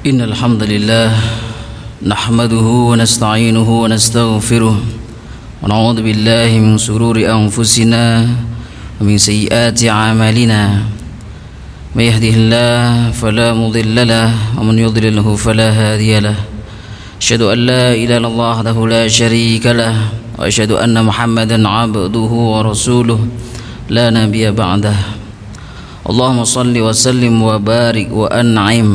إن الحمد لله نحمده ونستعينه ونستغفره ونعوذ بالله من شرور أنفسنا ومن سيئات أعمالنا. من يهده الله فلا مضل له ومن يضلله فلا هادي له. أشهد أن لا إله إلا الله وحده لا شريك له وأشهد أن محمدا عبده ورسوله لا نبي بعده. اللهم صل وسلم وبارك وأنعم.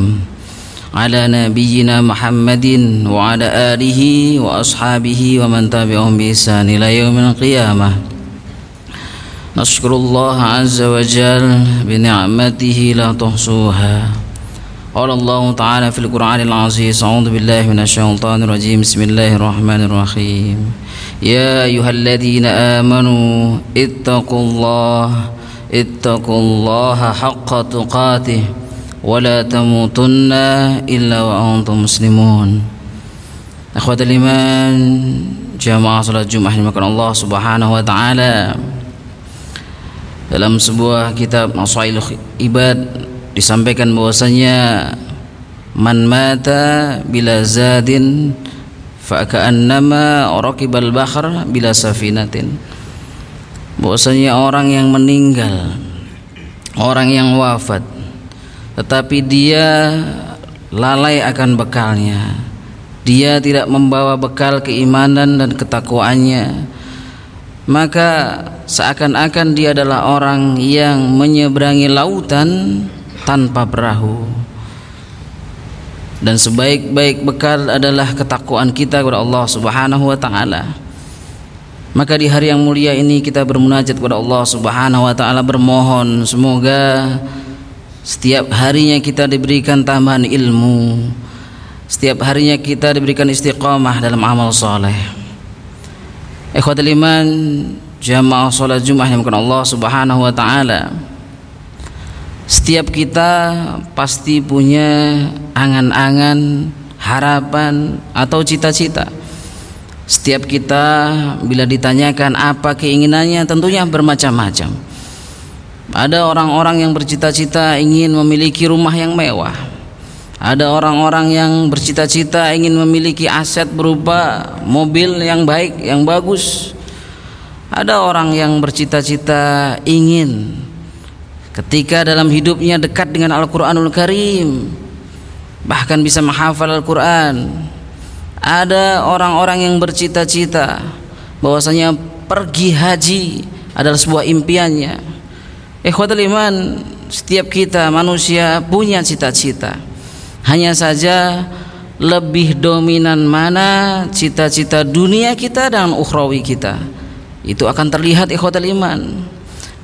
على نبينا محمد وعلى آله وأصحابه ومن تبعهم بإحسان إلى يوم القيامة. نشكر الله عز وجل بنعمته لا تحصوها. قال الله تعالى في القرآن العظيم أعوذ بالله من الشيطان الرجيم. بسم الله الرحمن الرحيم. يا أيها الذين آمنوا اتقوا الله اتقوا الله حق تقاته. ولا تموتن إلا وأنتم مسلمون أخوة الإيمان جماعة صلاة Jumat dimakan Allah Subhanahu wa taala dalam sebuah kitab Nasail Ibad disampaikan bahwasanya man mata bila zadin fa ka'annama raqibal bahr bila safinatin bahwasanya orang yang meninggal orang yang wafat tetapi dia lalai akan bekalnya. Dia tidak membawa bekal keimanan dan ketakwaannya. Maka seakan-akan dia adalah orang yang menyeberangi lautan tanpa perahu. Dan sebaik-baik bekal adalah ketakwaan kita kepada Allah Subhanahu wa taala. Maka di hari yang mulia ini kita bermunajat kepada Allah Subhanahu wa taala bermohon semoga setiap harinya kita diberikan tambahan ilmu. Setiap harinya kita diberikan istiqamah dalam amal soleh. Ikhwatul iman jamaah salat Jumat yang Allah Subhanahu wa taala. Setiap kita pasti punya angan-angan harapan atau cita-cita. Setiap kita bila ditanyakan apa keinginannya tentunya bermacam-macam ada orang-orang yang bercita-cita ingin memiliki rumah yang mewah. Ada orang-orang yang bercita-cita ingin memiliki aset berupa mobil yang baik, yang bagus. Ada orang yang bercita-cita ingin ketika dalam hidupnya dekat dengan Al-Quranul Karim bahkan bisa menghafal Al-Quran. Ada orang-orang yang bercita-cita bahwasanya pergi haji adalah sebuah impiannya ikhwatul iman setiap kita manusia punya cita-cita. Hanya saja lebih dominan mana cita-cita dunia kita dan ukhrawi kita. Itu akan terlihat ikhwatul iman.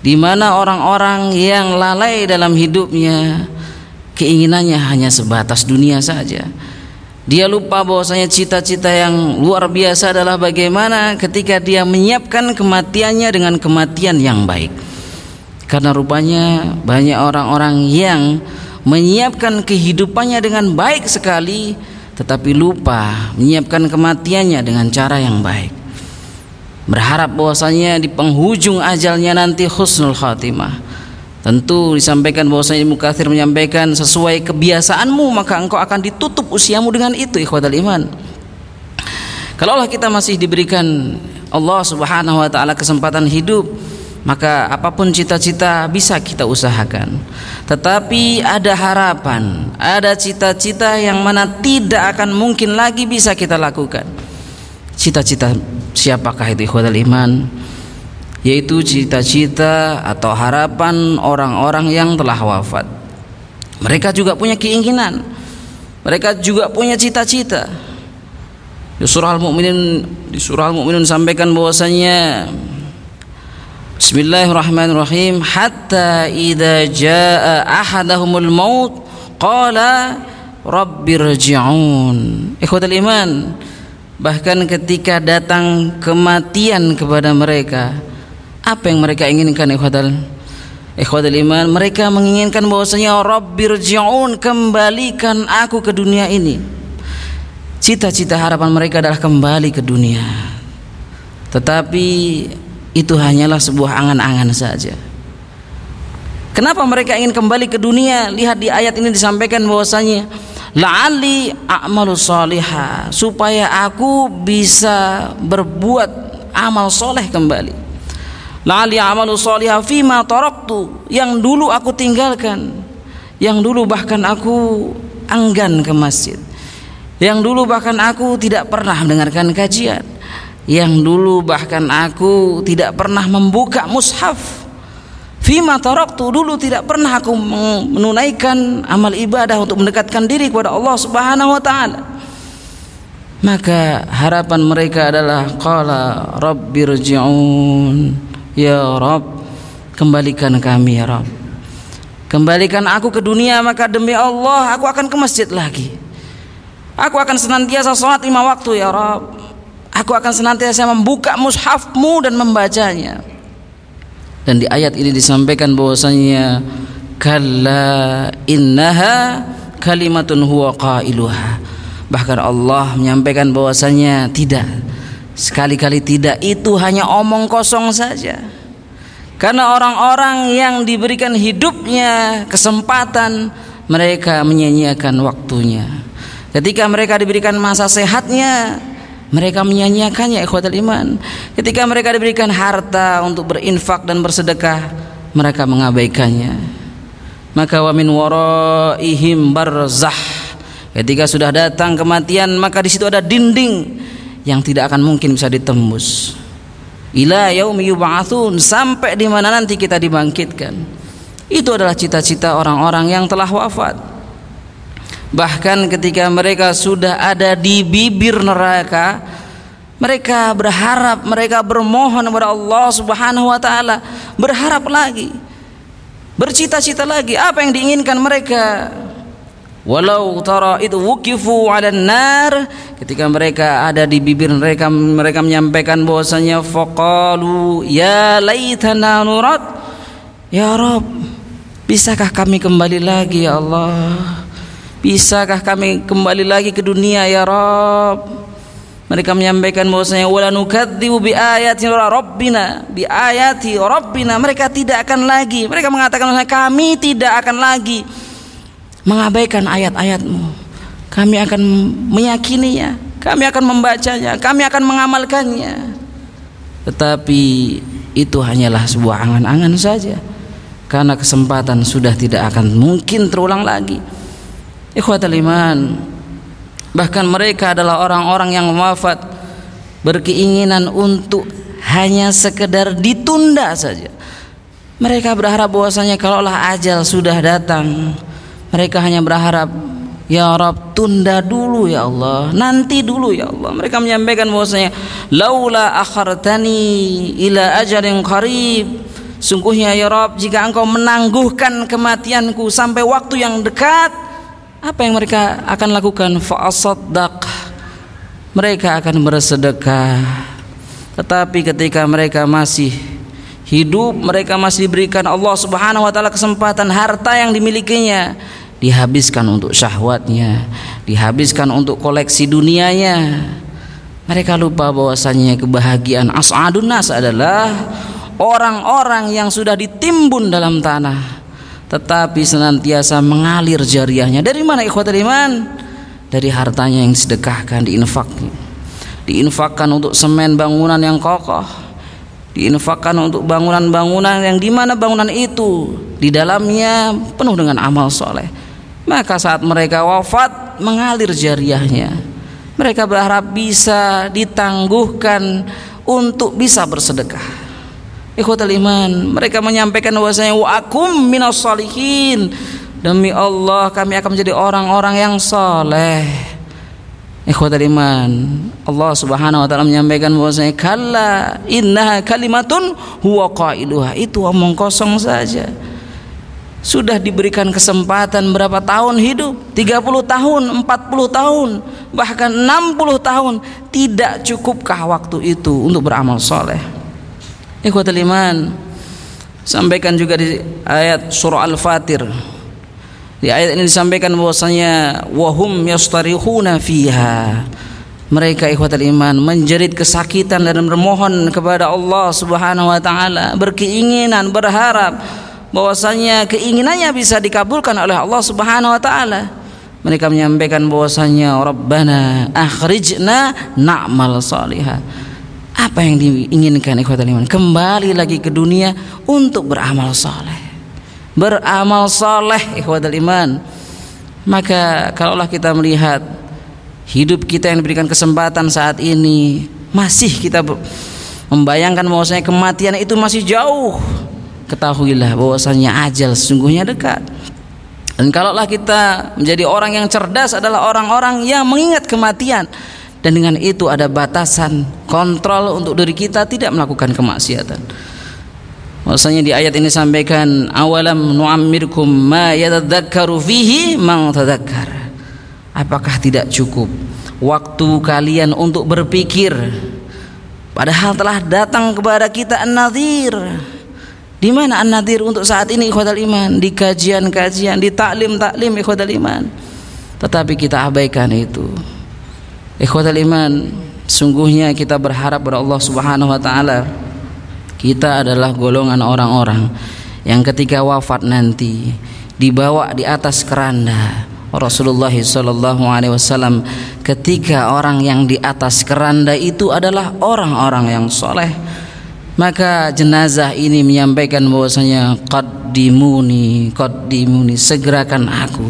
Di mana orang-orang yang lalai dalam hidupnya keinginannya hanya sebatas dunia saja. Dia lupa bahwasanya cita-cita yang luar biasa adalah bagaimana ketika dia menyiapkan kematiannya dengan kematian yang baik. Karena rupanya banyak orang-orang yang menyiapkan kehidupannya dengan baik sekali tetapi lupa menyiapkan kematiannya dengan cara yang baik. Berharap bahwasanya di penghujung ajalnya nanti husnul khatimah Tentu disampaikan bahwasanya Ibnu Katsir menyampaikan sesuai kebiasaanmu maka engkau akan ditutup usiamu dengan itu ikhwatal iman. Kalau Allah kita masih diberikan Allah Subhanahu wa taala kesempatan hidup, maka apa pun cita-cita bisa kita usahakan. Tetapi ada harapan, ada cita-cita yang mana tidak akan mungkin lagi bisa kita lakukan. Cita-cita siapakah itu ikhwatal iman? yaitu cita-cita atau harapan orang-orang yang telah wafat. Mereka juga punya keinginan. Mereka juga punya cita-cita. Di surah Al-Mu'minin di surah Al-Mu'minun sampaikan bahwasanya Bismillahirrahmanirrahim. Hatta idza jaa ahadahumul maut qala rabbirji'un. Ikhwatul iman bahkan ketika datang kematian kepada mereka apa yang mereka inginkan ikhwatal ikhwatal iman mereka menginginkan bahwasanya rabbirji'un kembalikan aku ke dunia ini. Cita-cita harapan mereka adalah kembali ke dunia. Tetapi itu hanyalah sebuah angan-angan saja. Kenapa mereka ingin kembali ke dunia? Lihat di ayat ini disampaikan bahwasanya la'ali a'malu salihah supaya aku bisa berbuat amal soleh kembali. La'ali a'malu salihah fima taraktu yang dulu aku tinggalkan yang dulu bahkan aku enggan ke masjid yang dulu bahkan aku tidak pernah mendengarkan kajian yang dulu bahkan aku tidak pernah membuka mushaf Fima taraktu dulu tidak pernah aku menunaikan amal ibadah untuk mendekatkan diri kepada Allah Subhanahu wa taala. Maka harapan mereka adalah qala rabbirji'un ya Rabb kembalikan kami ya Rabb. Kembalikan aku ke dunia maka demi Allah aku akan ke masjid lagi. Aku akan senantiasa salat lima waktu ya Rabb. Aku akan senantiasa membuka mushafmu dan membacanya. Dan di ayat ini disampaikan bahwasanya kalla innaha kalimatun huwa qailuha. Bahkan Allah menyampaikan bahwasanya tidak. Sekali-kali tidak itu hanya omong kosong saja. Karena orang-orang yang diberikan hidupnya kesempatan mereka menyia-nyiakan waktunya. Ketika mereka diberikan masa sehatnya mereka menyanyiakannya ikhwatul iman. Ketika mereka diberikan harta untuk berinfak dan bersedekah mereka mengabaikannya. Maka wa min waraihim barzah. Ketika sudah datang kematian maka di situ ada dinding yang tidak akan mungkin bisa ditembus. Ila yaumi yub'atsun sampai di mana nanti kita dibangkitkan. Itu adalah cita-cita orang-orang yang telah wafat Bahkan ketika mereka sudah ada di bibir neraka, mereka berharap, mereka bermohon kepada Allah Subhanahu wa taala, berharap lagi. Bercita-cita lagi apa yang diinginkan mereka. Walau tara itu wukifu 'alan nar ketika mereka ada di bibir mereka mereka menyampaikan bahwasanya faqalu ya laitana nurat ya Rob bisakah kami kembali lagi ya Allah Bisakah kami kembali lagi ke dunia ya Rabb? Mereka menyampaikan bahwasanya wala nukadzibu bi ayati rabbina bi ayati rabbina. Mereka tidak akan lagi. Mereka mengatakan kami tidak akan lagi mengabaikan ayat-ayatmu. Kami akan meyakininya, kami akan membacanya, kami akan mengamalkannya. Tetapi itu hanyalah sebuah angan-angan saja. Karena kesempatan sudah tidak akan mungkin terulang lagi Ikhwatal iman Bahkan mereka adalah orang-orang yang wafat Berkeinginan untuk hanya sekedar ditunda saja. Mereka berharap bahwasanya kalaulah ajal sudah datang Mereka hanya berharap Ya Rab tunda dulu ya Allah Nanti dulu ya Allah. Mereka menyampaikan bahwasanya Laula akhartani ila ajalin qarib. Sungguhnya ya Rab Jika engkau menangguhkan kematianku Sampai waktu yang dekat apa yang mereka akan lakukan? Fa'asaddaq. Mereka akan bersedekah. Tetapi ketika mereka masih hidup mereka masih diberikan Allah Subhanahu wa taala kesempatan harta yang dimilikinya dihabiskan untuk syahwatnya dihabiskan untuk koleksi dunianya. Mereka lupa bahwasanya kebahagiaan as'adun nas adalah orang-orang yang sudah ditimbun dalam tanah tetapi senantiasa mengalir jariahnya. Dari mana ikhwatul iman? Dari hartanya yang sedekahkan diinfak diinfakkan untuk semen bangunan yang kokoh. Diinfakkan untuk bangunan-bangunan yang di mana bangunan itu di dalamnya penuh dengan amal soleh. Maka saat mereka wafat mengalir jariahnya. Mereka berharap bisa ditangguhkan untuk bisa bersedekah Ikhwatul iman, mereka menyampaikan bahwasanya wa akum minas salihin. Demi Allah kami akan menjadi orang-orang yang saleh. Ikhwatul iman, Allah Subhanahu wa taala menyampaikan bahwasanya kalla innaha kalimatun huwa qailuha. Itu omong kosong saja. Sudah diberikan kesempatan berapa tahun hidup? 30 tahun, 40 tahun, bahkan 60 tahun. Tidak cukupkah waktu itu untuk beramal soleh? Ikhwatul iman Sampaikan juga di ayat surah Al-Fatir. Di ayat ini disampaikan bahwasanya Wahum yastarihuna fiha. Mereka ikhwatul iman Menjerit kesakitan dan bermohon kepada Allah subhanahu wa ta'ala Berkeinginan, berharap bahwasanya keinginannya bisa dikabulkan oleh Allah Subhanahu wa taala. mereka menyampaikan bahwasanya Rabbana akhrijna na'mal salihah apa yang diinginkan ikhwatul iman? Kembali lagi ke dunia untuk beramal saleh. Beramal saleh ikhwatul iman. Maka kalaulah kita melihat hidup kita yang diberikan kesempatan saat ini masih kita membayangkan bahwasanya kematian itu masih jauh. Ketahuilah bahwasanya ajal sesungguhnya dekat. Dan kalaulah kita menjadi orang yang cerdas adalah orang-orang yang mengingat kematian dan dengan itu ada batasan kontrol untuk diri kita tidak melakukan kemaksiatan. Maksudnya di ayat ini sampaikan awalam nu'ammirkum ma yatadzakkaru fihi man tadzakkar. Apakah tidak cukup waktu kalian untuk berpikir padahal telah datang kepada kita an-nadhir. Di mana an-nadhir untuk saat ini ikhwatal iman? Di kajian-kajian, di taklim-taklim ikhwatal iman. Tetapi kita abaikan itu. Ikhwatal iman, sungguhnya kita berharap pada Allah Subhanahu wa taala kita adalah golongan orang-orang yang ketika wafat nanti dibawa di atas keranda. Rasulullah sallallahu alaihi wasallam ketika orang yang di atas keranda itu adalah orang-orang yang soleh maka jenazah ini menyampaikan bahwasanya qaddimuni qaddimuni segerakan aku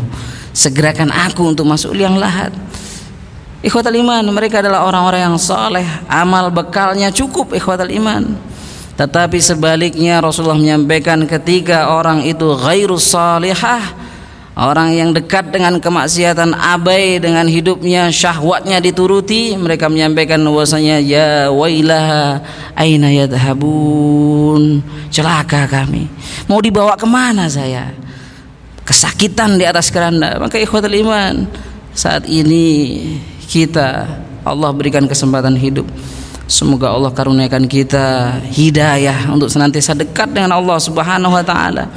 segerakan aku untuk masuk liang lahat ikhwatal iman mereka adalah orang-orang yang soleh amal bekalnya cukup ikhwatal iman. Tetapi sebaliknya Rasulullah menyampaikan ketika orang itu ghairus salihah Orang yang dekat dengan kemaksiatan abai dengan hidupnya syahwatnya dituruti mereka menyampaikan bahwasanya ya wailah aina yadhabun celaka kami. Mau dibawa ke mana saya? Kesakitan di atas keranda. Maka ikhwatul iman saat ini kita Allah berikan kesempatan hidup Semoga Allah karuniakan kita hidayah untuk senantiasa dekat dengan Allah Subhanahu wa taala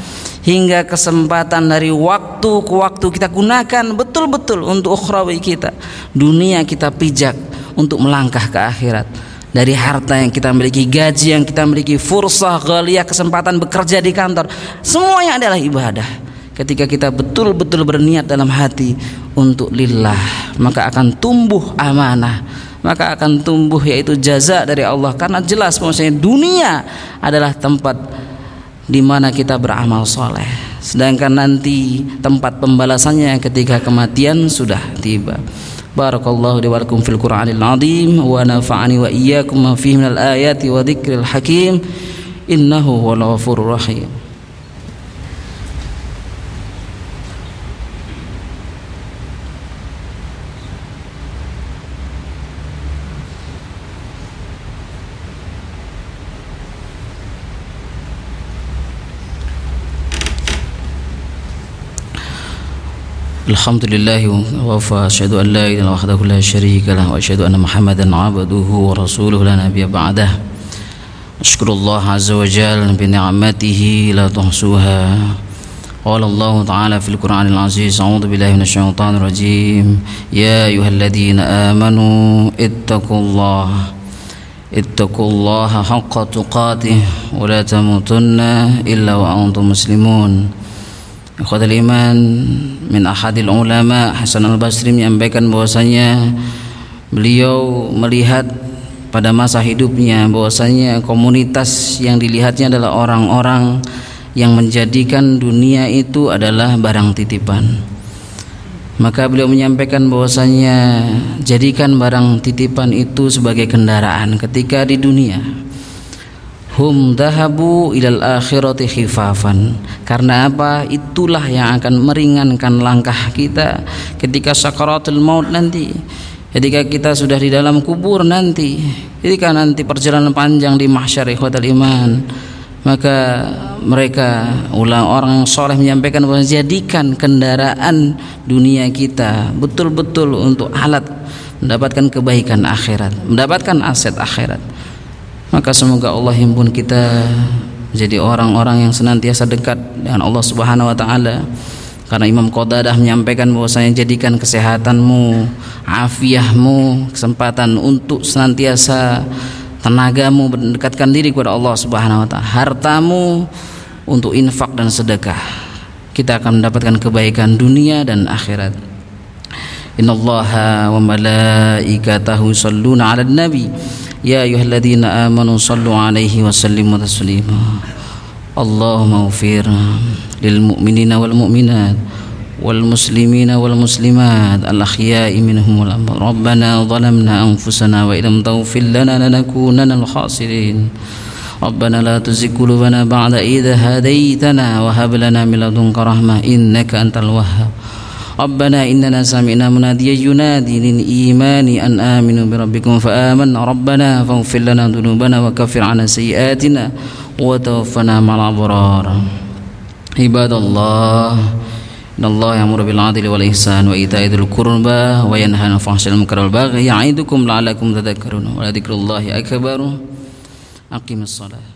hingga kesempatan dari waktu ke waktu kita gunakan betul-betul untuk ukhrawi kita. Dunia kita pijak untuk melangkah ke akhirat. Dari harta yang kita miliki, gaji yang kita miliki, fursah, ghaliyah, kesempatan bekerja di kantor, semuanya adalah ibadah. Ketika kita betul-betul berniat dalam hati untuk lillah, maka akan tumbuh amanah maka akan tumbuh yaitu jaza dari Allah. Karena jelas maksudnya dunia adalah tempat di mana kita beramal soleh. Sedangkan nanti tempat pembalasannya ketika kematian sudah tiba. Barakallahu li wa lakum fil Qur'anil azim wa nafa'ani wa iyyakum ma fihi minal ayati wa dzikril hakim. Innahu huwal ghafurur rahim الحمد لله وفى أشهد أن لا إله إلا وحده لا شريك له وأشهد أن محمدا عبده ورسوله لا نبي بعده أشكر الله عز وجل بنعمته لا تحصوها قال الله تعالى في القرآن العزيز أعوذ بالله من الشيطان الرجيم يا أيها الذين آمنوا اتقوا الله اتقوا الله حق تقاته ولا تموتن إلا وأنتم مسلمون Ikhwatul iman min ahadil ulama Hasan al-Basri menyampaikan bahwasanya beliau melihat pada masa hidupnya bahwasanya komunitas yang dilihatnya adalah orang-orang yang menjadikan dunia itu adalah barang titipan. Maka beliau menyampaikan bahwasanya jadikan barang titipan itu sebagai kendaraan ketika di dunia hum dahabu ilal akhirati khifafan. Karena apa? Itulah yang akan meringankan langkah kita ketika sakaratul maut nanti. Ketika kita sudah di dalam kubur nanti. Ketika nanti perjalanan panjang di mahsyar ikhwatal iman. Maka mereka ulang orang soleh menyampaikan bahwa jadikan kendaraan dunia kita betul-betul untuk alat mendapatkan kebaikan akhirat mendapatkan aset akhirat maka semoga Allah himpun kita jadi orang-orang yang senantiasa dekat dengan Allah Subhanahu wa taala karena Imam Qadadah menyampaikan bahwasanya jadikan kesehatanmu, afiahmu, kesempatan untuk senantiasa tenagamu mendekatkan diri kepada Allah Subhanahu wa taala, hartamu untuk infak dan sedekah. Kita akan mendapatkan kebaikan dunia dan akhirat. Innallaha wa malaikatahu shalluna 'alan nabi. يا أيها الذين آمنوا صلوا عليه وسلموا تسليما. اللهم اغفر للمؤمنين والمؤمنات والمسلمين والمسلمات الأحياء منهم والأموات. ربنا ظلمنا أنفسنا وإن لم تغفر لنا لنكونن الخاسرين. ربنا لا تزغ قلوبنا بعد إذ هديتنا وهب لنا من لدنك رحمة إنك أنت الوهاب. ربنا إننا سمعنا مناديا ينادي للإيمان أن آمنوا بربكم فآمنا. ربنا فاغفر لنا ذنوبنا وكفر عنا سيئاتنا وتوفنا مع الأبرار. عباد الله إن الله يأمر بالعدل والإحسان وإيتاء ذي القربى وينهى عن الفحشاء والمنكر والبغي يعظكم لعلكم تذكرون. ولذكر الله أكبر. أقم الصلاة.